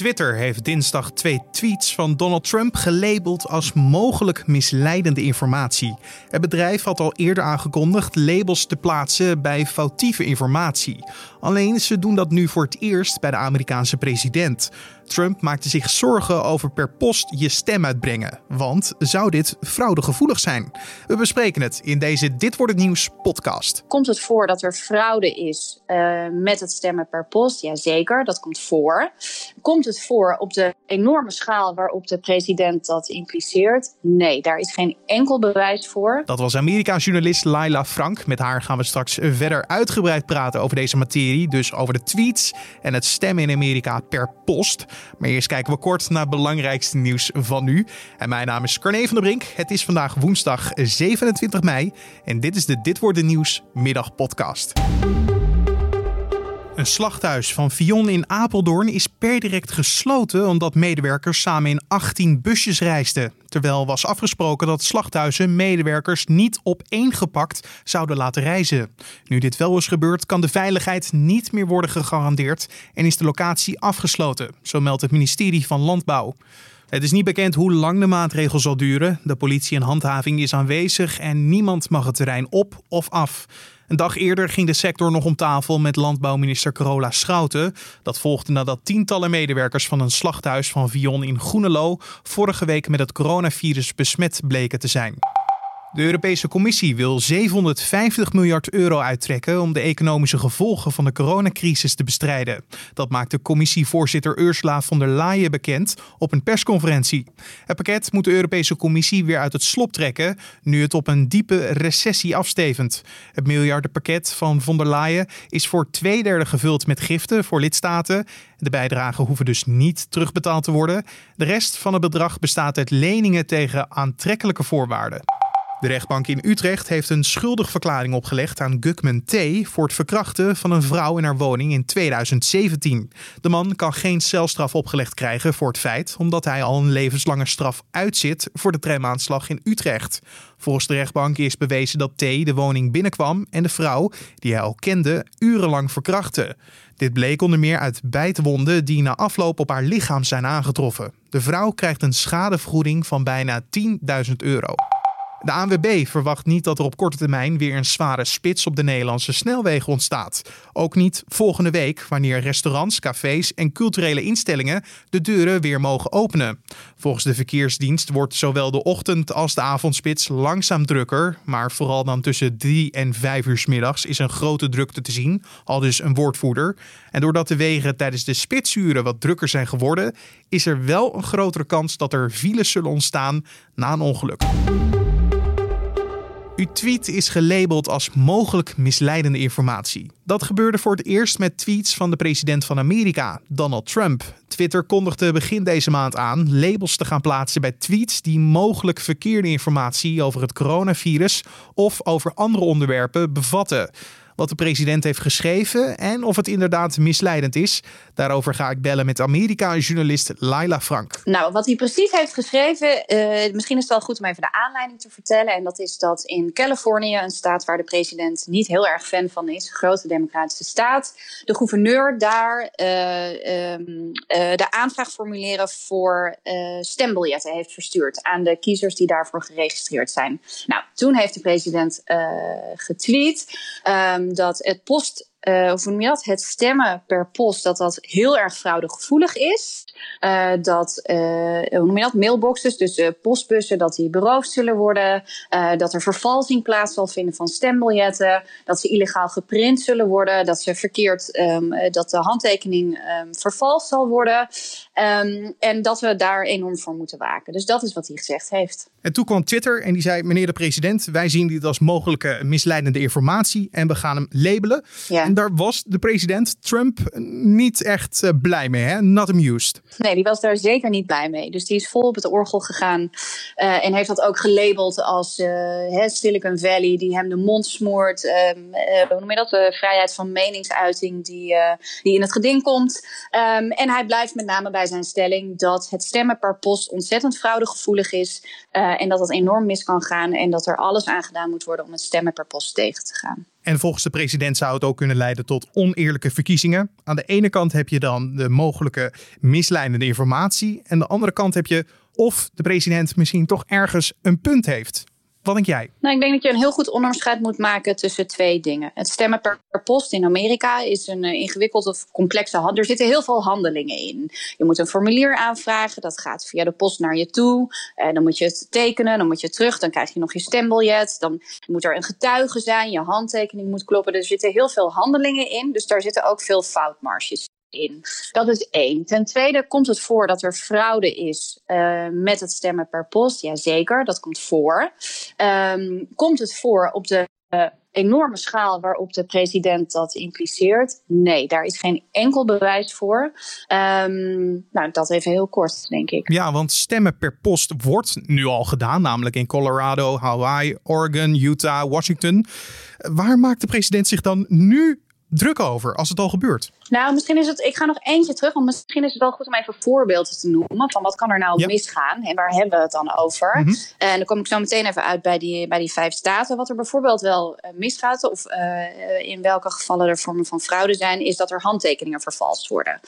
Twitter heeft dinsdag twee tweets van Donald Trump gelabeld als mogelijk misleidende informatie. Het bedrijf had al eerder aangekondigd labels te plaatsen bij foutieve informatie. Alleen ze doen dat nu voor het eerst bij de Amerikaanse president. Trump maakte zich zorgen over per post je stem uitbrengen. Want zou dit fraudegevoelig zijn? We bespreken het in deze Dit wordt het nieuws podcast. Komt het voor dat er fraude is uh, met het stemmen per post? Jazeker, dat komt voor. Komt het voor op de enorme schaal waarop de president dat impliceert? Nee, daar is geen enkel bewijs voor. Dat was Amerika-journalist Laila Frank. Met haar gaan we straks verder uitgebreid praten over deze materie. Dus over de tweets en het stemmen in Amerika per post. Maar eerst kijken we kort naar het belangrijkste nieuws van nu. En mijn naam is Carne van der Brink. Het is vandaag woensdag 27 mei. En dit is de Dit wordt de Nieuws middagpodcast. Een slachthuis van Vion in Apeldoorn is per direct gesloten omdat medewerkers samen in 18 busjes reisden. Terwijl was afgesproken dat slachthuizen medewerkers niet opeengepakt zouden laten reizen. Nu dit wel is gebeurd, kan de veiligheid niet meer worden gegarandeerd en is de locatie afgesloten, zo meldt het ministerie van Landbouw. Het is niet bekend hoe lang de maatregel zal duren. De politie en handhaving is aanwezig en niemand mag het terrein op of af. Een dag eerder ging de sector nog om tafel met landbouwminister Carola Schouten. Dat volgde nadat tientallen medewerkers van een slachthuis van Vion in Groenelo vorige week met het coronavirus besmet bleken te zijn. De Europese Commissie wil 750 miljard euro uittrekken om de economische gevolgen van de coronacrisis te bestrijden. Dat maakte commissievoorzitter Ursula von der Leyen bekend op een persconferentie. Het pakket moet de Europese Commissie weer uit het slop trekken, nu het op een diepe recessie afstevend. Het miljardenpakket van von der Leyen is voor twee derde gevuld met giften voor lidstaten. De bijdragen hoeven dus niet terugbetaald te worden. De rest van het bedrag bestaat uit leningen tegen aantrekkelijke voorwaarden. De rechtbank in Utrecht heeft een schuldigverklaring opgelegd aan Gukman T. voor het verkrachten van een vrouw in haar woning in 2017. De man kan geen celstraf opgelegd krijgen voor het feit, omdat hij al een levenslange straf uitzit voor de tramaanslag in Utrecht. Volgens de rechtbank is bewezen dat T. de woning binnenkwam en de vrouw, die hij al kende, urenlang verkrachtte. Dit bleek onder meer uit bijtwonden die na afloop op haar lichaam zijn aangetroffen. De vrouw krijgt een schadevergoeding van bijna 10.000 euro. De ANWB verwacht niet dat er op korte termijn weer een zware spits op de Nederlandse snelwegen ontstaat. Ook niet volgende week, wanneer restaurants, cafés en culturele instellingen de deuren weer mogen openen. Volgens de verkeersdienst wordt zowel de ochtend- als de avondspits langzaam drukker, maar vooral dan tussen 3 en 5 uur middags is een grote drukte te zien, al dus een woordvoerder. En doordat de wegen tijdens de spitsuren wat drukker zijn geworden, is er wel een grotere kans dat er files zullen ontstaan na een ongeluk. Uw tweet is gelabeld als mogelijk misleidende informatie. Dat gebeurde voor het eerst met tweets van de president van Amerika, Donald Trump. Twitter kondigde begin deze maand aan labels te gaan plaatsen bij tweets die mogelijk verkeerde informatie over het coronavirus of over andere onderwerpen bevatten wat de president heeft geschreven en of het inderdaad misleidend is. Daarover ga ik bellen met Amerika-journalist Laila Frank. Nou, wat hij precies heeft geschreven, uh, misschien is het wel goed om even de aanleiding te vertellen. En dat is dat in Californië, een staat waar de president niet heel erg fan van is, grote democratische staat, de gouverneur daar uh, um, uh, de aanvraag formuleren voor stembiljetten heeft verstuurd aan de kiezers die daarvoor geregistreerd zijn. Nou, toen heeft de president getweet. Um, dat het post, uh, hoe noem je dat? Het stemmen per post, dat dat heel erg fraudegevoelig is. Uh, dat, uh, hoe noem je dat? Mailboxes, dus postbussen, dat die beroofd zullen worden. dat er vervalsing plaats zal vinden van stembiljetten. Dat ze illegaal geprint zullen worden. Dat ze verkeerd, um, dat de handtekening um, vervalst zal worden. Um, en dat we daar enorm voor moeten waken. Dus dat is wat hij gezegd heeft. En toen kwam Twitter en die zei: Meneer de president, wij zien dit als mogelijke misleidende informatie en we gaan hem labelen. Ja. En daar was de president Trump niet echt uh, blij mee, hè? Not amused. Nee, die was daar zeker niet blij mee. Dus die is vol op het orgel gegaan uh, en heeft dat ook gelabeld als uh, Silicon Valley, die hem de mond smoort. Um, hoe noem je dat? De vrijheid van meningsuiting die, die in het geding komt. Um, en hij blijft met name bij zijn stelling dat het stemmen per post ontzettend fraudegevoelig is. En dat het enorm mis kan gaan. En dat er alles aan gedaan moet worden om het stemmen per post tegen te gaan. En volgens de president zou het ook kunnen leiden tot oneerlijke verkiezingen. Aan de ene kant heb je dan de mogelijke misleidende informatie. En aan de andere kant heb je of de president misschien toch ergens een punt heeft. Wat denk jij? Nou, ik denk dat je een heel goed onderscheid moet maken tussen twee dingen. Het stemmen per, post in Amerika is een uh, ingewikkeld of complexe hand. Er zitten heel veel handelingen in. Je moet een formulier aanvragen, dat gaat via de post naar je toe. Uh, dan moet je het tekenen, dan moet je terug, dan krijg je nog je stembiljet. Dan moet er een getuige zijn, je handtekening moet kloppen. Er zitten heel veel handelingen in, dus daar zitten ook veel foutmarges Dat is één. Ten tweede komt het voor dat er fraude is uh, met het stemmen per post. Jazeker, dat komt voor. Um, komt het voor op de uh, enorme schaal waarop de president dat impliceert? Nee, daar is geen enkel bewijs voor. Um, nou, dat even heel kort, denk ik. Ja, want stemmen per post wordt nu al gedaan, namelijk in Colorado, Hawaii, Oregon, Utah, Washington. Waar maakt de president zich dan nu druk over als het al gebeurt? Nou, misschien is het. Ik ga nog eentje terug, want misschien is het wel goed om even voorbeelden te noemen. Van wat kan er nou misgaan en waar hebben we het dan over? Mhm. En dan kom ik zo meteen even uit bij die, bij die vijf staten. Wat er bijvoorbeeld wel uh, misgaat, of uh, in welke gevallen er vormen van fraude zijn, is dat er handtekeningen vervalst worden.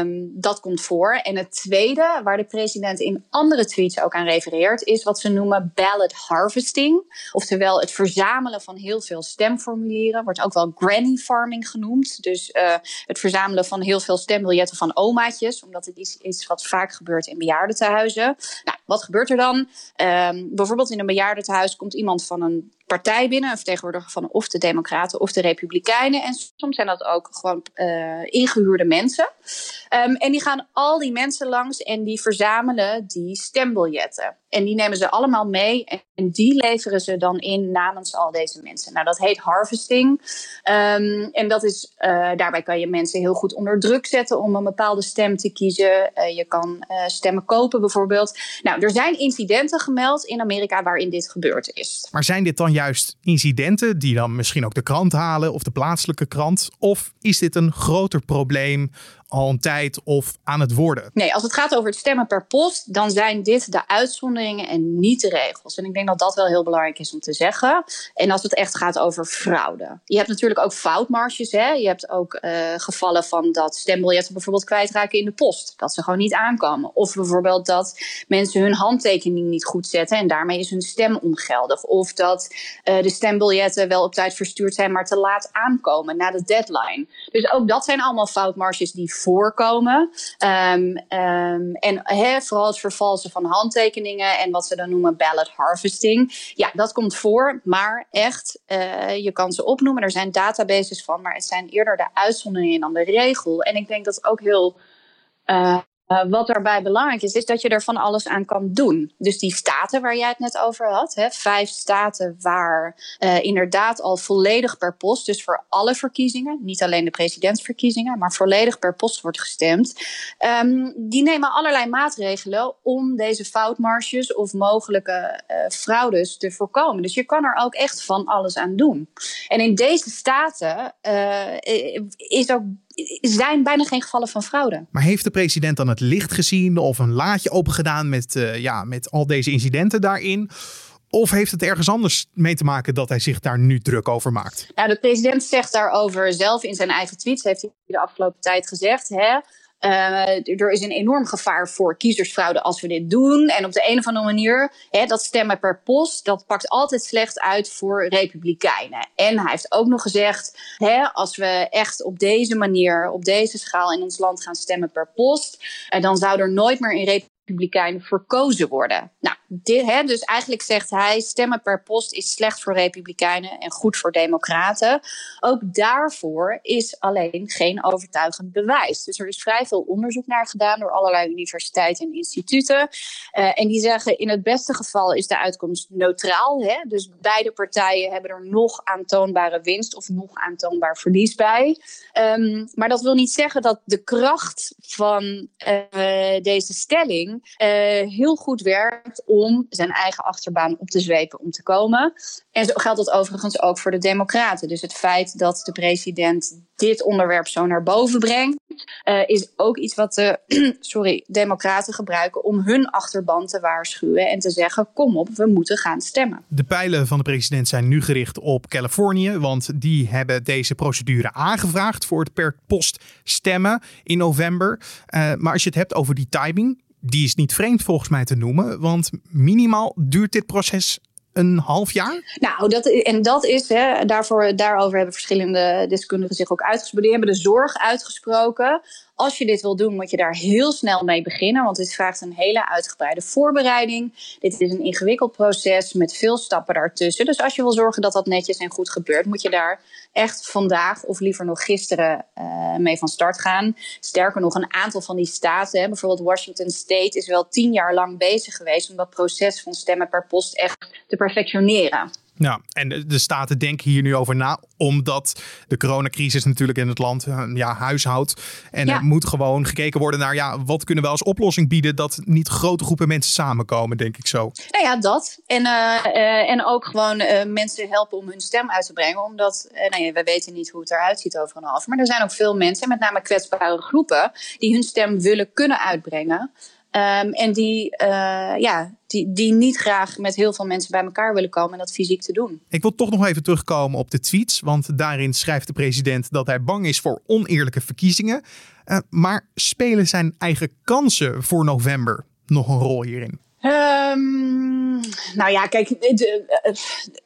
Um, dat komt voor. En het tweede, waar de president in andere tweets ook aan refereert, is wat ze noemen ballot harvesting. Oftewel het verzamelen van heel veel stemformulieren. Wordt ook wel granny farming genoemd. Dus uh, het verzamelen van heel veel stembiljetten van omaatjes, omdat het is iets wat vaak gebeurt in bejaardentehuizen. Nou, wat gebeurt er dan? Um, bijvoorbeeld in een bejaardentehuis komt iemand van een partij binnen, een vertegenwoordiger van of de Democraten of de Republikeinen. En soms zijn dat ook gewoon uh, ingehuurde mensen. Um, en die gaan al die mensen langs en die verzamelen die stembiljetten. En die nemen ze allemaal mee en die leveren ze dan in namens al deze mensen. Nou, dat heet harvesting. Um, en dat is, uh, daarbij kan je mensen heel goed onder druk zetten om een bepaalde stem te kiezen. Uh, je kan stemmen kopen bijvoorbeeld. Nou, er zijn incidenten gemeld in Amerika waarin dit gebeurd is. Maar zijn dit dan juist incidenten die dan misschien ook de krant halen of de plaatselijke krant? Of is dit een groter probleem al een tijd of aan het worden? Nee, als het gaat over het stemmen per post, dan zijn dit de uitzonderingen en niet de regels. En ik denk dat dat wel heel belangrijk is om te zeggen. En als het echt gaat over fraude. Je hebt natuurlijk ook foutmarges. Hè? Je hebt ook uh, gevallen van dat stembiljetten bijvoorbeeld kwijtraken in de post. Dat ze gewoon niet aankomen. Of bijvoorbeeld dat mensen hun handtekening niet goed zetten en daarmee is hun stem ongeldig. Of dat uh, de stembiljetten wel op tijd verstuurd zijn, maar te laat aankomen na de deadline. Dus ook dat zijn allemaal foutmarges die voorkomen. Um, um, en vooral het vervalsen van handtekeningen en wat ze dan noemen ballot harvesting. Ja, dat komt voor, maar echt, uh, je kan ze opnoemen. Er zijn databases van, maar het zijn eerder de uitzonderingen dan de regel. En ik denk dat ook heel. Uh, uh, wat daarbij belangrijk is, is dat je er van alles aan kan doen. Dus die staten waar jij het net over had, hè, vijf staten waar uh, inderdaad al volledig per post, dus voor alle verkiezingen, niet alleen de presidentsverkiezingen, maar volledig per post wordt gestemd, um, die nemen allerlei maatregelen om deze foutmarges of mogelijke uh, fraudes te voorkomen. Dus je kan er ook echt van alles aan doen. En in deze staten is ook zijn bijna geen gevallen van fraude. Maar heeft de president dan het licht gezien of een laadje open gedaan met, uh, ja, met al deze incidenten daarin? Of heeft het ergens anders mee te maken dat hij zich daar nu druk over maakt? Nou, de president zegt daarover zelf in zijn eigen tweets, heeft hij de afgelopen tijd gezegd. Hè, uh, er is een enorm gevaar voor kiezersfraude als we dit doen. En op de een of andere manier, hè, dat stemmen per post, dat pakt altijd slecht uit voor republikeinen. En hij heeft ook nog gezegd, hè, als we echt op deze manier, op deze schaal in ons land gaan stemmen per post, uh, dan zou er nooit meer in republikeinen verkozen worden. Nou, hè, dus eigenlijk zegt hij: stemmen per post is slecht voor Republikeinen en goed voor Democraten. Ook daarvoor is alleen geen overtuigend bewijs. Dus er is vrij veel onderzoek naar gedaan door allerlei universiteiten en instituten. Uh, en die zeggen: in het beste geval is de uitkomst neutraal. Hè? Dus beide partijen hebben er nog aantoonbare winst of nog aantoonbaar verlies bij. Um, maar dat wil niet zeggen dat de kracht van uh, deze stelling uh, heel goed werkt om zijn eigen achterbaan op te zwepen om te komen. En zo geldt dat overigens ook voor de Democraten. Dus het feit dat de president dit onderwerp zo naar boven brengt, uh, is ook iets wat de sorry, Democraten gebruiken om hun achterban te waarschuwen en te zeggen: kom op, we moeten gaan stemmen. De pijlen van de president zijn nu gericht op Californië, want die hebben deze procedure aangevraagd voor het per post stemmen in november. Uh, maar als je het hebt over die timing, die is niet vreemd volgens mij te noemen, want minimaal duurt dit proces een half jaar? Nou, dat, en dat is, hè, daarvoor, daarover hebben verschillende deskundigen zich ook uitgesproken. Die hebben de zorg uitgesproken als je dit wil doen, moet je daar heel snel mee beginnen, want dit vraagt een hele uitgebreide voorbereiding. Dit is een ingewikkeld proces met veel stappen daartussen. Dus als je wil zorgen dat dat netjes en goed gebeurt, moet je daar echt vandaag of liever nog gisteren uh, mee van start gaan. Sterker nog, een aantal van die staten, bijvoorbeeld Washington State, is wel tien jaar lang bezig geweest om dat proces van stemmen per post echt te perfectioneren. Ja, en de staten denken hier nu over na, omdat de coronacrisis natuurlijk in het land eh, ja, huishoudt. En er moet gewoon gekeken worden naar, ja, wat kunnen we als oplossing bieden dat niet grote groepen mensen samenkomen, denk ik zo. Nou ja, dat. En, uh, en ook gewoon mensen helpen om hun stem uit te brengen, omdat nou ja, we weten niet hoe het eruit ziet over een half. Maar er zijn ook veel mensen, met name kwetsbare groepen, die hun stem willen kunnen uitbrengen. Um, en die, uh, ja, die, die niet graag met heel veel mensen bij elkaar willen komen en dat fysiek te doen. Ik wil toch nog even terugkomen op de tweets. Want daarin schrijft de president dat hij bang is voor oneerlijke verkiezingen. Uh, maar spelen zijn eigen kansen voor november nog een rol hierin? Um, nou ja, kijk,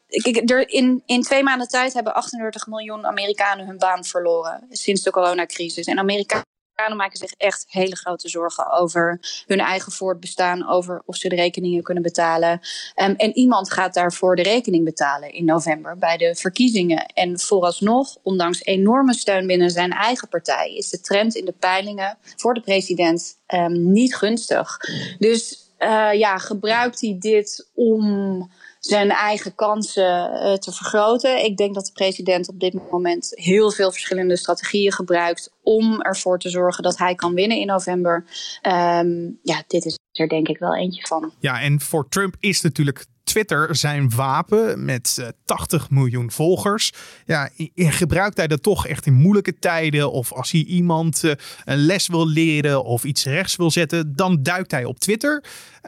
kijk er in, in twee maanden tijd hebben 38 miljoen Amerikanen hun baan verloren sinds de coronacrisis. En Amerikanen Amerikanen maken zich echt hele grote zorgen over hun eigen voortbestaan, over of ze de rekeningen kunnen betalen. Um, en iemand gaat daarvoor de rekening betalen in november bij de verkiezingen. En vooralsnog, ondanks enorme steun binnen zijn eigen partij, is de trend in de peilingen voor de president um, niet gunstig. Dus uh, ja, gebruikt hij dit om zijn eigen kansen uh, te vergroten. Ik denk dat de president op dit moment heel veel verschillende strategieën gebruikt om ervoor te zorgen dat hij kan winnen in november. Um, ja, dit is er denk ik wel eentje van. Ja, en voor Trump is natuurlijk Twitter zijn wapen met 80 eh, miljoen volgers. Ja, gebruikt hij dat toch echt in moeilijke tijden? Of als hij iemand eh, een les wil leren of iets rechts wil zetten, dan duikt hij op Twitter.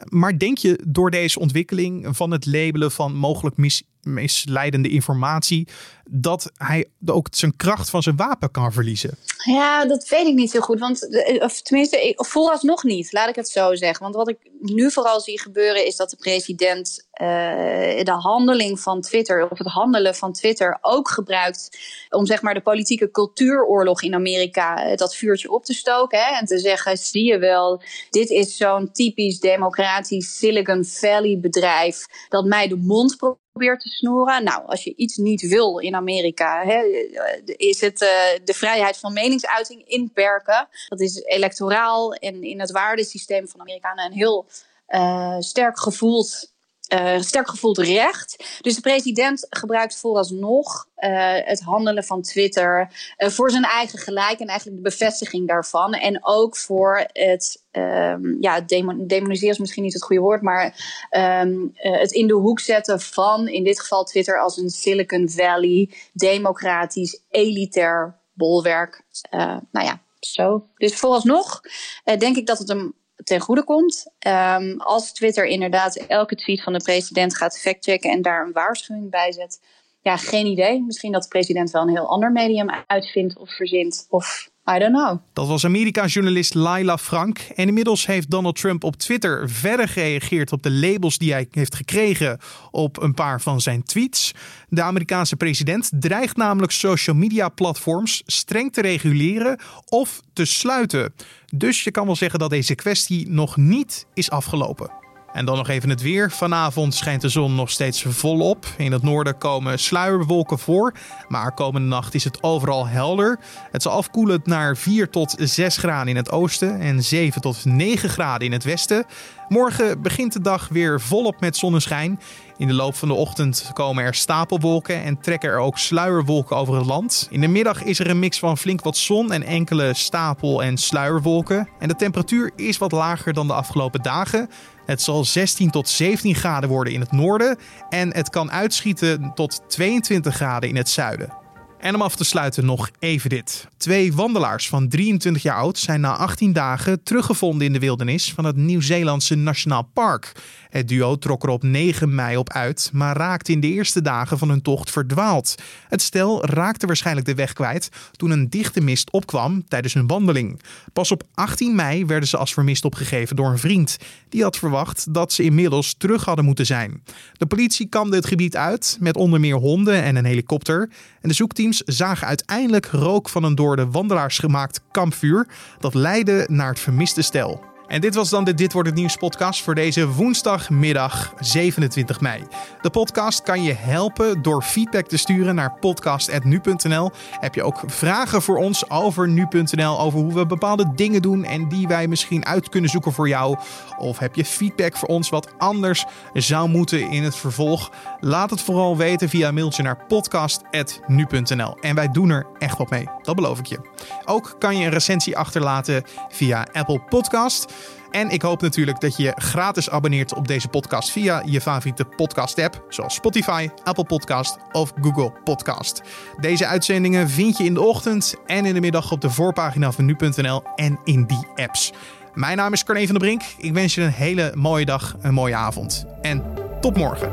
Maar denk je door deze ontwikkeling van het labelen van mogelijk mis misleidende informatie, dat hij ook zijn kracht van zijn wapen kan verliezen? Ja, dat weet ik niet heel goed. Want, eh, of tenminste, vooralsnog niet, laat ik het zo zeggen. Want wat ik nu vooral zie gebeuren is dat de president uh, de handeling van Twitter, of het handelen van Twitter, ook gebruikt om zeg maar de politieke cultuuroorlog in Amerika eh, dat vuurtje op te stoken. Hè, en te zeggen: zie je wel, dit is zo'n typisch democratisch Silicon Valley bedrijf dat mij de mond probeert te snoeren. Nou, als je iets niet wil in Amerika, hè, is het uh, de vrijheid van meningsuiting inperken. Dat is electoraal en in het waardesysteem van Amerikanen een heel uh, sterk gevoeld uh, sterk gevoeld recht. Dus de president gebruikt vooralsnog uh, het handelen van Twitter uh, voor zijn eigen gelijk en eigenlijk de bevestiging daarvan. En ook voor het, um, ja, demon demoniseren is misschien niet het goede woord, maar um, het in de hoek zetten van, in dit geval Twitter, als een Silicon Valley, democratisch, elitair bolwerk. nou ja, zo. Dus vooralsnog denk ik dat het een ten goede komt. Um, als Twitter inderdaad elke tweet van de president gaat factchecken en daar een waarschuwing bij zet. Ja, geen idee. Misschien dat de president wel een heel ander medium uitvindt of verzint. Of I. Dat was Amerika-journalist Laila Frank. En inmiddels heeft Donald Trump op Twitter verder gereageerd op de labels die hij heeft gekregen op een paar van zijn tweets. De Amerikaanse president dreigt namelijk social media platforms streng te reguleren of te sluiten. Dus je kan wel zeggen dat deze kwestie nog niet is afgelopen. En dan nog even het weer. Vanavond schijnt de zon nog steeds volop. In het noorden komen sluierwolken voor. Maar komende nacht is het overal helder. Het zal afkoelen naar 4 tot 6 graden in het oosten en 7 tot 9 graden in het westen. Morgen begint de dag weer volop met zonneschijn. In de loop van de ochtend komen er stapelwolken en trekken er ook sluierwolken over het land. In de middag is er een mix van flink wat zon en enkele stapel- en sluierwolken. En de temperatuur is wat lager dan de afgelopen dagen. Het zal 16 tot 17 graden worden in het noorden en het kan uitschieten tot 22 graden in het zuiden. En om af te sluiten nog even dit. Twee wandelaars van 23 jaar oud zijn na 18 dagen teruggevonden in de wildernis van het Nieuw-Zeelandse Nationaal Park. Het duo trok er op 9 mei op uit, maar raakte in de eerste dagen van hun tocht verdwaald. Het stel raakte waarschijnlijk de weg kwijt toen een dichte mist opkwam tijdens hun wandeling. Pas op 18 mei werden ze als vermist opgegeven door een vriend. Die had verwacht dat ze inmiddels terug hadden moeten zijn. De politie kamde het gebied uit met onder meer honden en een helikopter. En de zoekteams zagen uiteindelijk rook van een door de wandelaars gemaakt kampvuur dat leidde naar het vermiste stel. En dit was dan de Dit Wordt Het Nieuws podcast voor deze woensdagmiddag 27 mei. De podcast kan je helpen door feedback te sturen naar podcast.nu.nl. Heb je ook vragen voor ons over nu.nl, over hoe we bepaalde dingen doen en die wij misschien uit kunnen zoeken voor jou? Of heb je feedback voor ons wat anders zou moeten in het vervolg? Laat het vooral weten via mailtje naar podcast.nu.nl. En wij doen er echt wat mee, dat beloof ik je. Ook kan je een recensie achterlaten via Apple Podcast. En ik hoop natuurlijk dat je gratis abonneert op deze podcast via je favoriete podcast-app, zoals Spotify, Apple Podcast of Google Podcast. Deze uitzendingen vind je in de ochtend en in de middag op de voorpagina van nu.nl en in die apps. Mijn naam is Carne van der Brink. Ik wens je een hele mooie dag, een mooie avond en tot morgen.